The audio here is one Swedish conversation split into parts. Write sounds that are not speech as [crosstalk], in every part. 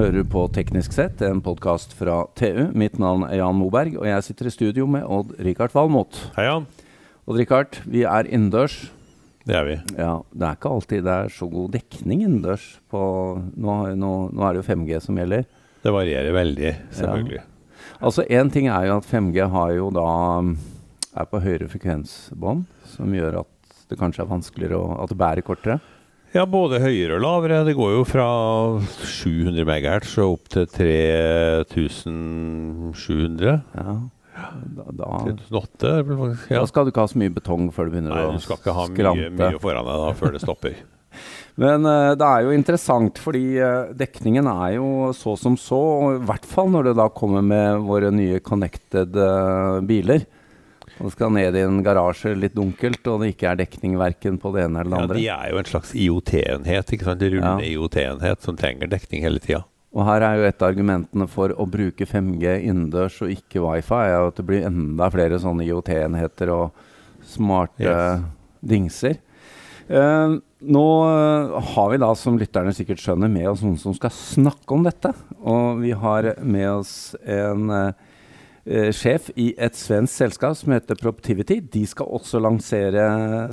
hører på Teknisk sett, en podkast fra TU. Mitt navn er Jan Moberg, og jeg sitter i studio med Odd-Rikard Valmot. Hei, Jan. Odd-Rikard, vi er innendørs. Det er vi. Ja, det er ikke alltid det er så god dekning innendørs. Nå, nå, nå er det jo 5G som gjelder. Det varierer veldig, selvfølgelig. Ja. Altså Én ting er jo at 5G har jo da er på høyere frekvensbånd, som gjør at det kanskje er vanskeligere å, at det bærer kortere. Ja, både høyere og lavere. Det går jo fra 700 MHz og opp til 3700. Ja. Da, da, 3008, ja. da skal du ikke ha så mye betong før du begynner Nei, å du skal ikke ha skrante. mye, mye foran deg da, før det stopper. [laughs] Men uh, det er jo interessant, fordi uh, dekningen er jo så som så. I hvert fall når det da kommer med våre nye connected uh, biler. Og skal ned i en garasje litt dunkelt, og det ikke er dekning verken på det ene eller det Ja, andre. De er jo en slags IOT-enhet, ikke sant? rullende Ja. IOT-enhet som trenger dekning hele tida. Og her er jo et av argumentene for å bruke 5G innendørs og ikke wifi, er at det blir enda flere sånne IOT-enheter og smarte Yes. dingser. Eh, nå eh, har vi da, som lytterne sikkert skjønner, med oss noen som skal snakke om dette. Og vi har med oss en eh, sjef i et svensk selskap som heter Proptivity. De skal også lansere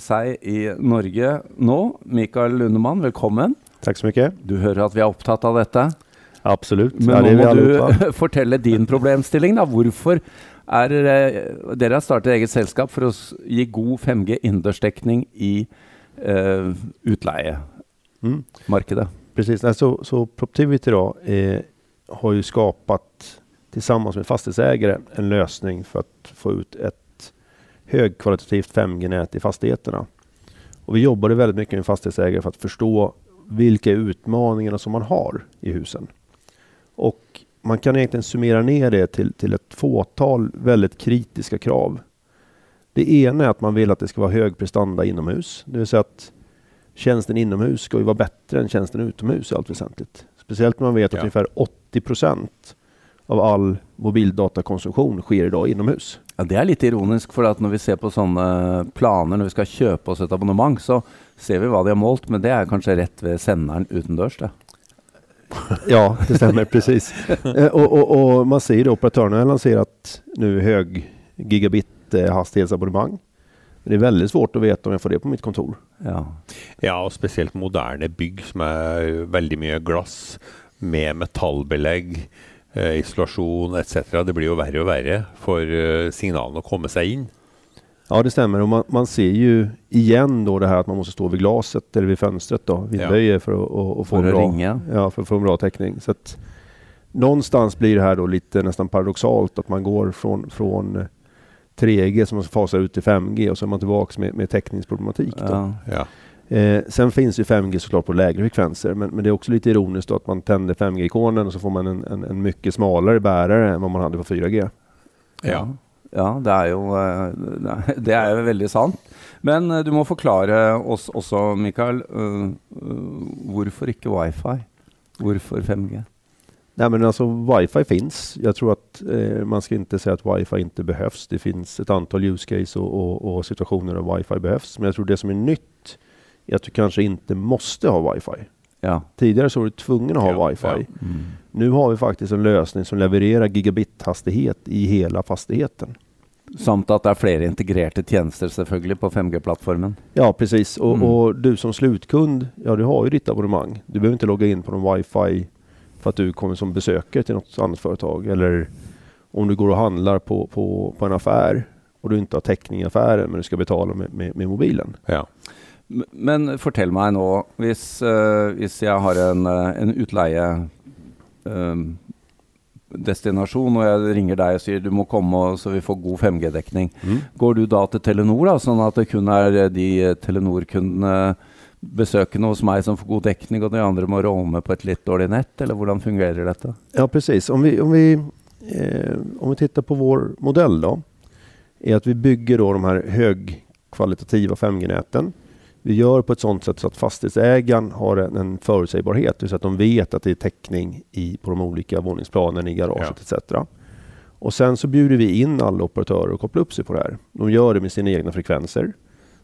seg i Norge nå. Mikael Lundemann, velkommen. Tack så mycket. Du hører at vi er opptatt av dette. Absolut. Men ja, det är vi nå må allihopa. du [laughs] fortelle din problemstilling. da. Hvorfor er eh, Dere har startet eget selskap for å s- gi god 5G innendørsdekning i eh, utleiemarkedet. Mm. Precis. Nej, Så, så Proptivity då, eh, har ju skapat tillsammans med fastighetsägare en lösning för att få ut ett högkvalitativt 5G-nät i fastigheterna. Och vi jobbade väldigt mycket med fastighetsägare för att förstå vilka utmaningarna som man har i husen. Och man kan egentligen summera ner det till, till ett fåtal väldigt kritiska krav. Det ena är att man vill att det ska vara hög prestanda inomhus. Det vill säga att tjänsten inomhus ska ju vara bättre än tjänsten utomhus i allt väsentligt. Speciellt när man vet att Ja. ungefär 80 procent av all mobildatakonsumtion sker idag inomhus. Ja, Det er litt ironisk, for at når vi ser på sånne planer, når vi skal kjøpe oss et abonnement, så ser vi hva de har målt, men det kanskje rett ved senderen utendørs. det. [laughs] Ja, det stämmer [laughs] precis. Eh, och, och, och man ser det, operatörerna har lanserat nu hög gigabit eh, hastighetsabonnemang. Men det är väldigt svårt att veta om jag får det på mitt kontor. Ja. Ja, og spesielt moderne bygg som er veldig mye glass med metallbelegg, eh, isolasjon etc. Det blir jo verre og verre for eh, signalene å komme seg inn. Ja, det stämmer. Och man, man ser ju igen då det här att man måste stå vid glaset eller vid fönstret då, vid Ja. böjer för att, att, att få For en å bra, ja, för att få en bra täckning. Så att någonstans blir det här då lite nästan paradoxalt att man går från, från eh, 3G som man fasar ut till 5G och så är man tillbaks med, med täckningsproblematik. Då. Ja. Ja. Eh, sen finns ju 5G såklart på lägre frekvenser men, men det är också lite ironiskt då att man tänder 5G-ikonen och så får man en, en, en mycket smalare bärare än vad man hade på 4G. Ja. ja, det er jo eh, [laughs] det jo veldig sant. Men eh, du må forklare oss også, Mikael, eh, hvorfor ikke wifi? Hvorfor 5G? Nej men alltså wifi finns. Jag tror att eh, man ska inte säga att wifi inte behövs. Det finns ett antal use case och, och, och situationer där wifi behövs. Men jag tror det som är nytt är att du kanske inte måste ha wifi. Ja. Tidigare så var du tvungen att ha Ja, wifi. ja. Mm. Nu har vi faktiskt en lösning som levererar gigabit-hastighet i hela fastigheten. Samt at det er flere integrerte tjenester selvfølgelig på 5G-plattformen. Ja, precis. Och, Mm. och du som slutkund, ja du har ju ditt abonnemang. Du behöver inte logga in på någon wifi för att du kommer som besökare till något annat företag. Eller om du går och handlar på, på, på en affär och du inte har täckning i affären men du ska betala med, med, med mobilen. Ja. Men fortell meg nå, hvis, eh, hvis jeg har en, eh, en utleie eh, destinasjon, og jeg ringer deg og sier du må komme og- så vi får god 5G-dekning. Går du da til Telenor, da, sånn at det kun er eh, de Telenor-kundene besøkende hos meg som får god dekning, og de andre må roame på et litt dårlig nett, eller hvordan fungerer dette? Ja, precis. Om vi, om vi, eh, om vi tittar på vår modell då, är att vi bygger då de här högkvalitativa 5G-näten. Vi gör på ett sådant sätt så att fastighetsägaren har en, en förutsägbarhet, säga att de vet att det är täckning i, på de olika våningsplanen, i garaget etc. Och sen så bjuder vi in alla operatörer att koppla upp sig på det här. De gör det med sina egna frekvenser.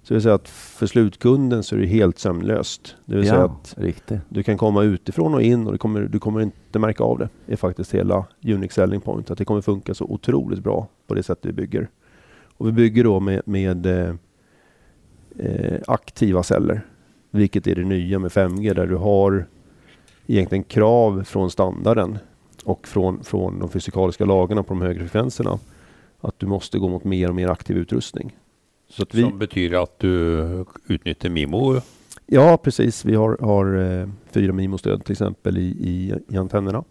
Så det vill säga att för slutkunden så är det helt sömlöst. Det vill säga Ja, att riktigt. du kan komma utifrån och in och kommer, du kommer inte märka av det. Det är faktiskt hela Unix selling point. Att det kommer funka så otroligt bra på det sättet vi bygger. Och vi bygger då med, med eh, aktiva celler. Vilket är det nya med 5G där du har egentligen krav från standarden och från, från de fysikaliska lagarna på de högre frekvenserna. Att du måste gå mot mer och mer aktiv utrustning. Så att vi, Som betyr at du utnytter Mimo. Ja, precis. Vi har, har eh, fyra MIMO-stöd till exempel i, i, i antennerna.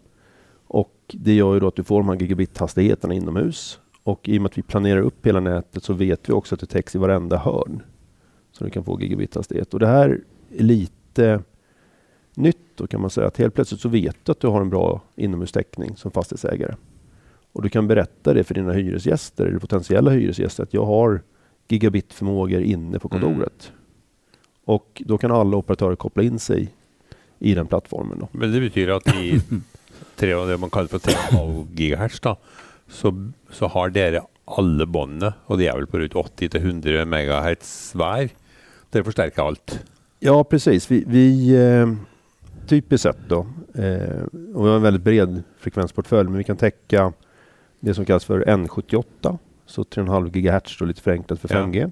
Och det gör ju då att du får de här gigabit-hastigheterna inomhus. Och i och med att vi planerar upp hela nätet så vet vi också att det täcks i varenda hörn. Så du kan få gigabit-hastighet. Och det här är lite nytt då kan man säga. Att helt plötsligt så vet du att du har en bra inomhustäckning som fastighetsägare. Och du kan berätta det för dina hyresgäster eller potentiella hyresgäster att jag har gigabit-förmågor inne på kontoret. Och då kan alla operatörer koppla in sig i den plattformen. Då. Men det betyr at i [laughs] tre, det man kaller for 3,5 gigahertz, da, så, så har dere alle båndene, og de er vel på rundt 80-100 megahertz hver. Dere forsterker alt. Ja, precis. Vi, vi eh, typiskt sett då, eh, och vi har en väldigt bred frekvensportfölj, men vi kan täcka det som kallas för N78, så 3,5 GHz då lite förenklat för Ja. 5G.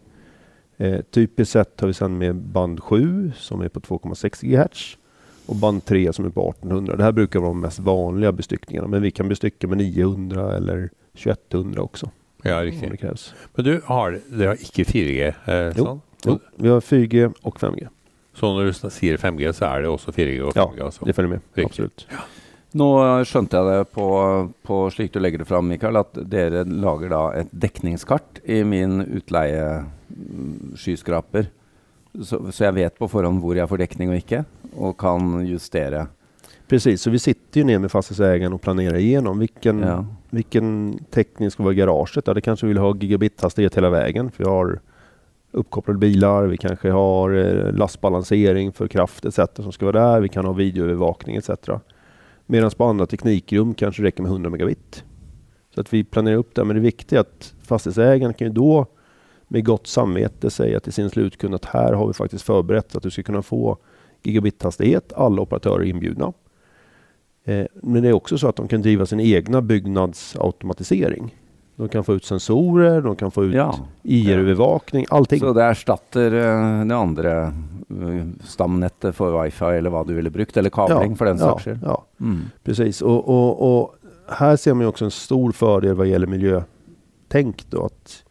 Eh, typiskt sett har vi sedan med band 7 som är på 2,6 GHz och band 3 som är på 1800. Det här brukar vara de mest vanliga bestyckningarna, men vi kan bestycka med 900 eller 2100 också. Ja, Om det riktig. krävs. Men du, har, dere har ikke 4G? Eh, Jo. Jo, vi har 4G och 5G. Så når du sier 5G, så er det også 4G og Ja, 5G? altså. Det följer med, Riktigt. absolut. Nå skjønte jeg det på, på slik du legger det fram, Mikael, at dere lager da et dekningskart i min utleie-skyskraper. Så, så jeg vet på forhånd hvor jeg får dekning og ikke, og kan justere. Precis, så vi sitter ju ner med fastighetsägaren och planerar igenom vilken, Ja. vilken täckning ska vara i garaget. Ja, det kanske vill ha gigabit-hastighet hela vägen för vi har uppkopplade bilar, vi kanske har eh, lastbalansering för kraft etc. som ska vara där. Vi kan ha videoövervakning etc. Medan på andra teknikrum kanske det räcker med 100 megabit. Så att vi planerar upp det. Men det viktiga är att fastighetsägaren kan ju då med gott samvete säga till sin slutkund att här har vi faktiskt förberett att du ska kunna få gigabithastighet, Alla operatörer är inbjudna. Eh, men det är också så att de kan driva sin egna byggnadsautomatisering. De kan få ut sensorer, de kan få ut Ja. IR-övervakning, allting. Så det erstatter eh, det andre eh, stamnettet for wifi, eller hva du ville brukt, eller kabling for den ja, skyld. ja, Mm. precis. Och, och, och här ser man ju också en stor fördel vad gäller miljötänk. Då, att,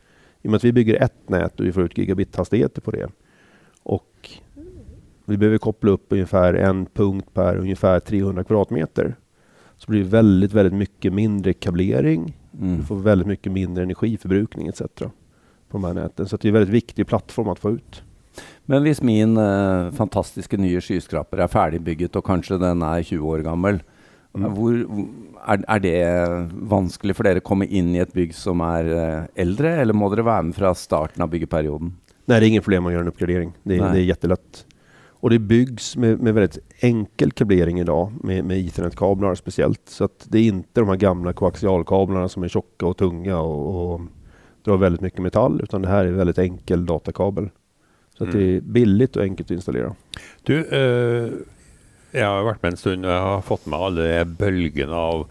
I och med att vi bygger ett nät och vi får ut gigabit-hastigheter på det. Och vi behöver koppla upp ungefär en punkt per ungefär 300 kvadratmeter. Så blir det väldigt, väldigt mycket mindre kablering. Mm. Du får väldigt mycket mindre energiförbrukning etc. på de här näten. Så att det är en väldigt viktig plattform att få ut. Men hvis min eh, fantastiske nye skyskraper er ferdigbygget, og kanskje den er 20 år gammel, Mm. hvor, er, er det vanskelig for dere å komme inn i et bygg som er eh, eldre, eller må dere være med fra starten av byggeperioden? Nej, det är inget problem att göra en uppgradering. Det är, Nej. det är jättelätt. Och det byggs med, med väldigt enkel kablering idag med, med ethernet-kablar speciellt. Så att det är inte de här gamla koaxialkablarna som är tjocka och tunga och, och drar väldigt mycket metall. Utan det här är väldigt enkel datakabel. Så att Mm. det är billigt och enkelt att installera. Du, eh, jeg har vært med en stund, og jeg har fått med alle de bølgene av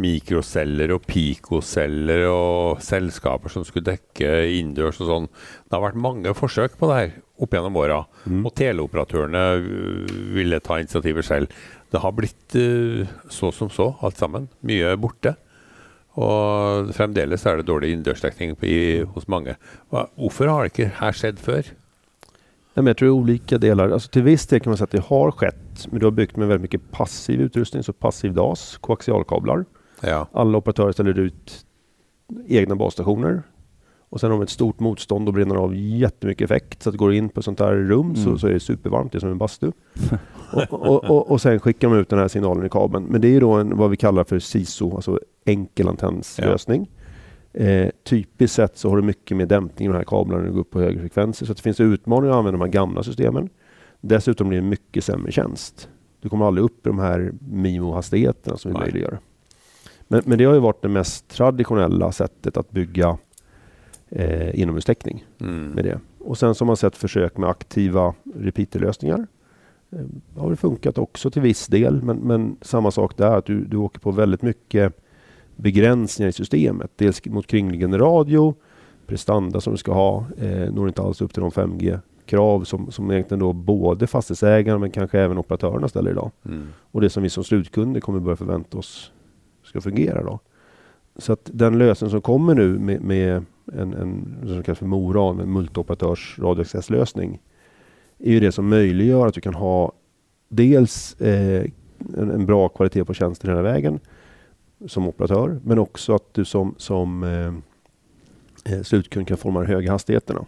mikroceller og picoceller og selskaper som skulle dekke innendørs og sånn. Det har vært mange forsøk på det her opp gjennom åra. Mm. Og teleoperatørene øh, ville ta initiativet selv. Det har blitt øh, så som så, alt sammen. Mye borte. Og fremdeles er det dårlig innendørsdekning på- i- hos mange. Hvorfor har det ikke her skjedd før? Nej, men jag tror olika delar. Alltså till viss del kan man säga att det har skett. Men du har byggt med väldigt mycket passiv utrustning. Så passiv DAS, koaxialkablar. Ja. Alla operatörer ställer ut egna basstationer. Och sen har de ett stort motstånd och bränner av jättemycket effekt. Så att går du in på ett sånt här rum så, Mm. så är det supervarmt, det är som en bastu. [laughs] och, och, och, och sen skickar de ut den här signalen i kabeln. Men det är ju då en, vad vi kallar för SISO, alltså enkel antennslösning. Eh, typiskt sett så har du mycket mer dämpning i de här kablarna när du går upp på högre frekvenser. Så att det finns utmaningar att använda de här gamla systemen. Dessutom blir det mycket sämre tjänst. Du kommer aldrig upp i de här MIMO-hastigheterna som vi möjliggör. Men, men det har ju varit det mest traditionella sättet att bygga eh, inomhustäckning Mm. med det. Och sen så har man sett försök med aktiva repeaterlösningar. Eh, har funkat också till viss del, men, men samma sak där, att du, du åker på väldigt mycket begränsningar i systemet. Dels mot kringliggande radio, prestanda som du ska ha, eh, når inte alls upp till de 5G-krav som, som egentligen då både fastighetsägarna men kanske även operatörerna ställer idag. Mm. Och det som vi som slutkunder kommer börja förvänta oss ska fungera då. Så att den lösning som kommer nu med, med en, en som kallas för MORAN, en multoperatörs radioaccesslösning, är ju det som möjliggör att du kan ha dels eh, en, en, bra kvalitet på tjänsten hela vägen som operatör, men också att du som, som eh, eh slutkund kan forma de höga hastigheterna.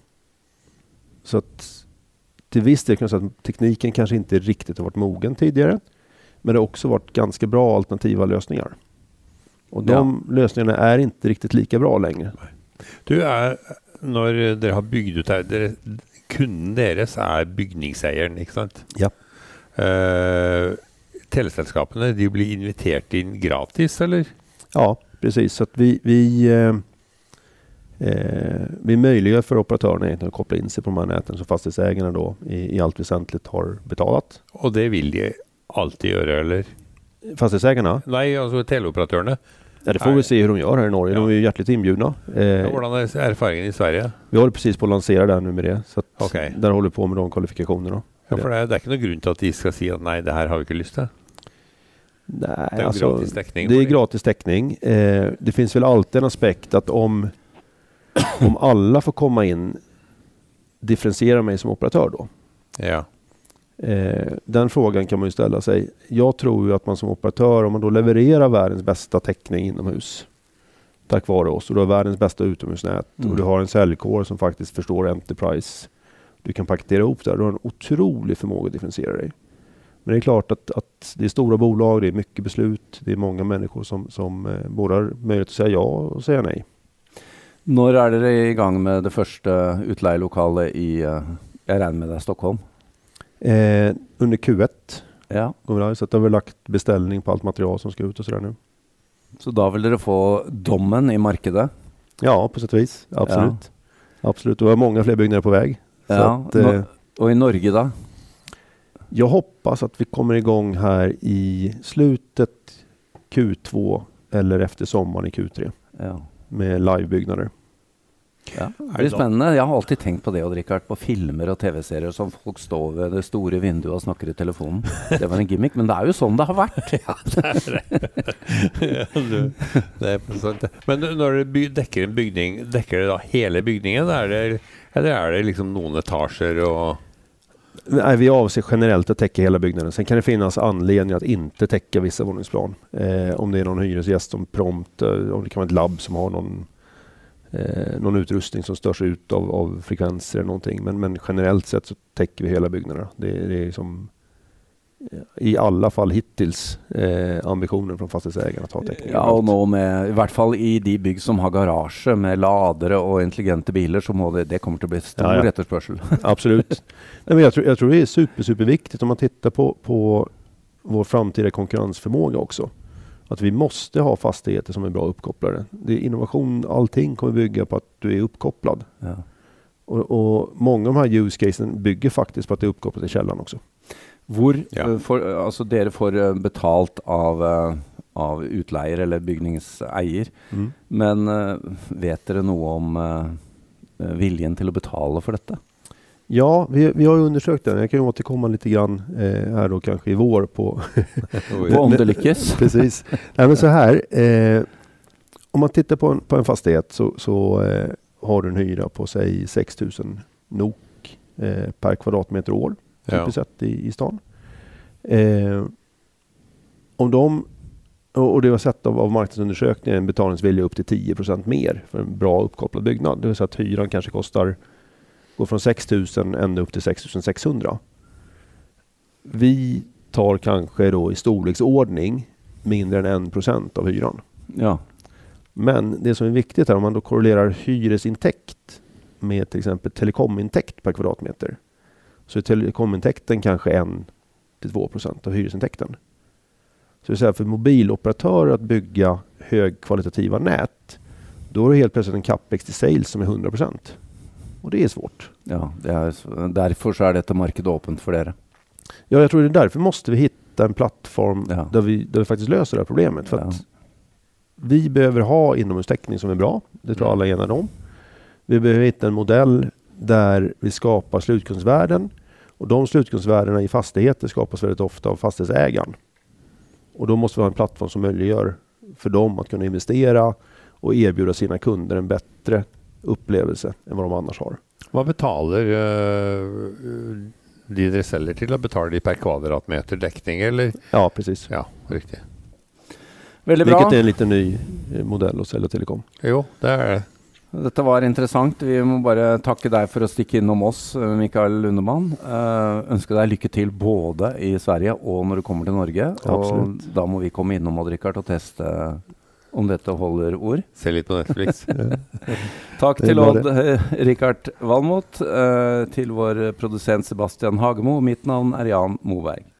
Så att till viss del kan jag säga att tekniken kanske inte riktigt har varit mogen tidigare, men det har också varit ganska bra alternativa lösningar. Och de ja. lösningarna är inte riktigt lika bra längre. Du, är, när dere har byggt ut här, dere, kunden deres är bygningsägaren, inte sant? Ja. Uh, teleselskapene de blir inviterade in gratis, eller? Ja, precis. Så vi, vi, eh, eh, vi möjliggör för operatörerna att koppla in sig på de här näten som fastighetsägarna då i, i allt väsentligt har betalat. Och det vill de alltid göra, eller? Fastighetsägarna? Nej, alltså teleoperatörerna. Ja, det får vi se hur de gör här i Norge. Ja. De är ju hjärtligt inbjudna. Eh, ja, Hur är erfarenheten i Sverige? Vi håller precis på att lansera där nu med det. Så okay. Där håller vi på med de kvalifikationerna. Ja, för det är, det är inte någon grund till att de ska säga att nej, det här har vi inte lust till. Nej, det är alltså, gratis täckning. Det är gratis täckning. Eh, det finns väl alltid en aspekt att om, om alla får komma in, differentiera mig som operatör då? Ja. Eh, den frågan kan man ju ställa sig. Jag tror ju att man som operatör, om man då levererar världens bästa täckning inomhus tack vare oss och du har världens bästa utomhusnät mm. och du har en säljkår som faktiskt förstår Enterprise. Du kan paketera ihop det. Du har en otrolig förmåga att differentiera dig. Men det är klart att, att det är stora bolag, det är mycket beslut, det är många människor som, som eh, både har möjlighet att säga ja och säga nej. När är det igång med det första utlejelokalet i, eh, jag med det, Stockholm? Eh, under Q1 ja. vi Så att har vi lagt beställning på allt material som ska ut och sådär nu. Så då vill du få domen i marknaden? Ja, på sätt och vis. Absolut. Ja. Absolut. Och vi har många fler byggnader på väg. Ja. Att, eh, och i Norge då? Jag hoppas att vi kommer igång här i slutet Q2 eller efter sommaren i Q3. Ja. Med livebyggnader. Ja, det är spännande. Jag har alltid tänkt på det, och Richard, på filmer och tv-serier som folk står vid det stora vinduet och snackar i telefon. Det var en gimmick, men det är ju så det har varit. [laughs] ja, det är det. ja, du, det är sånt. Men när du däcker en bygning, däcker det då hela byggningen? Det, eller är det liksom några etager och Nej, vi avser generellt att täcka hela byggnaden. Sen kan det finnas anledning att inte täcka vissa våningsplan. Eh, om det är någon hyresgäst som prompt, eh, om det kan vara ett labb som har någon eh, någon utrustning som störs ut av, av frekvenser eller någonting. Men, men generellt sett så täcker vi hela byggnaderna. Det, det är som eh, i alla fall hittills eh, ambitionen från fastighetsägarna att ha täckning. Ja, och nå med, i vart fall i de bygg som har garage med ladare och intelligenta bilar så må det, det kommer att bli stor ja, ja. efterspörsel. [laughs] Absolut. Nej, men jag, tror, jag tror det är super, superviktigt om man tittar på, på vår framtida konkurrensförmåga också att vi måste ha fastigheter som är bra uppkopplade. Det är innovation, allting kommer bygga på att du är uppkopplad. Ja. Och, och, många av de här use casen bygger faktiskt på att det är uppkopplat till källan också. Hvor, ja. Eh, for, alltså dere får eh, betalt av, eh, av utleier eller bygningseier, mm. men vet dere noe om viljen till att betala för detta? Ja, vi, vi har undersökt den. Jag kan återkomma lite grann eh, här då kanske i vår på... [laughs] [laughs] på om det lyckas. [laughs] Precis. Nej, men så här. Eh, om man tittar på en, på en fastighet så, så eh, har du en hyra på säg 6000 NOK eh, per kvadratmeter år. Typiskt ja. sett i, i stan. Eh, om de och det var sett av, av marknadsundersökningen en betalningsvilja upp till 10% mer för en bra uppkopplad byggnad. Det vill säga att hyran kanske kostar går från 6 000 ända upp till 6 600. Vi tar kanske då i storleksordning mindre än 1 procent av hyran. Ja. Men det som är viktigt är om man då korrelerar hyresintäkt med till exempel telekomintäkt per kvadratmeter. Så är telekomintäkten kanske 1 2 procent av hyresintäkten. Så det säga för mobiloperatörer att bygga högkvalitativa nät, då är det helt plötsligt en capex till sales som är 100 procent. Och det är svårt. Ja, det är, därför så är detta marknaden åpent för dere. Ja, jag tror det är därför måste vi hitta en plattform Ja. där, vi, där vi faktiskt löser det här problemet. För Ja. att vi behöver ha inomhustäckning som är bra. Det tror jag alla är eniga om. Vi behöver hitta en modell där vi skapar slutkundsvärden. Och de slutkundsvärdena i fastigheter skapas väldigt ofta av fastighetsägaren. Och då måste vi ha en plattform som möjliggör för dem att kunna investera och erbjuda sina kunder en bättre upplevelse än vad de annars har. Hva betaler eh, de dere selger til? da? Betaler de per kvadratmeter dekning, eller? Ja, precis. Ja, riktig. Väldigt bra. Vilket är en lite ny eh, modell hos Telia Telekom. Jo, det er det. Dette var interessant. Vi må bare takke deg for å stikke innom oss, eh, Mikael Lundemann. Uh, ønske deg lykke til både i Sverige og når du kommer til Norge. Absolutt. Og da må vi komme innom Odd Rikard, og teste om dette holder ord. Se litt på Netflix. [laughs] Takk til Odd eh, Rikard Valmot, eh, til vår produsent Sebastian Hagemo. Mitt navn er Jan Moberg.